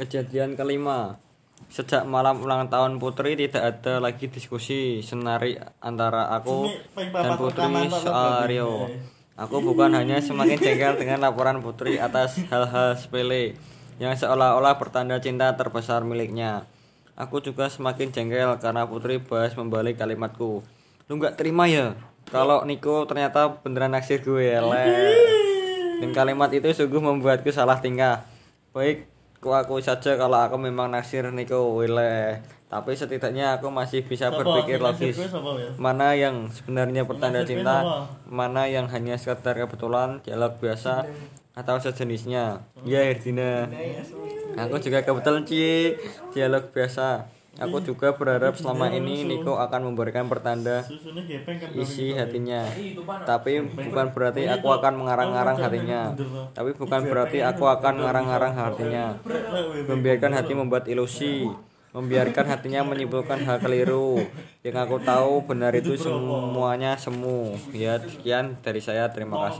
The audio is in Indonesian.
Kejadian kelima Sejak malam ulang tahun Putri tidak ada lagi diskusi senari antara aku dan Putri soal Rio. Aku bukan hanya semakin jengkel dengan laporan Putri atas hal-hal sepele yang seolah-olah pertanda cinta terbesar miliknya. Aku juga semakin jengkel karena Putri bahas membalik kalimatku. Lu nggak terima ya? Kalau Niko ternyata beneran naksir gue le. Dan kalimat itu sungguh membuatku salah tingkah. Baik, ku aku saja kalau aku memang naksir Niko wile. Tapi setidaknya aku masih bisa berpikir logis. Mana yang sebenarnya pertanda cinta, mana yang hanya sekedar kebetulan, dialog biasa, atau sejenisnya. Ya Herdina. Aku juga kebetulan Ci, dialog biasa. Aku juga berharap selama ini Niko akan memberikan pertanda isi hatinya. Tapi bukan berarti aku akan mengarang-arang hatinya. Tapi bukan berarti aku akan mengarang-arang hatinya. Membiarkan hati membuat ilusi. Membiarkan hatinya menyimpulkan hal keliru. Yang aku tahu benar itu semuanya semu. Ya sekian dari saya. Terima kasih.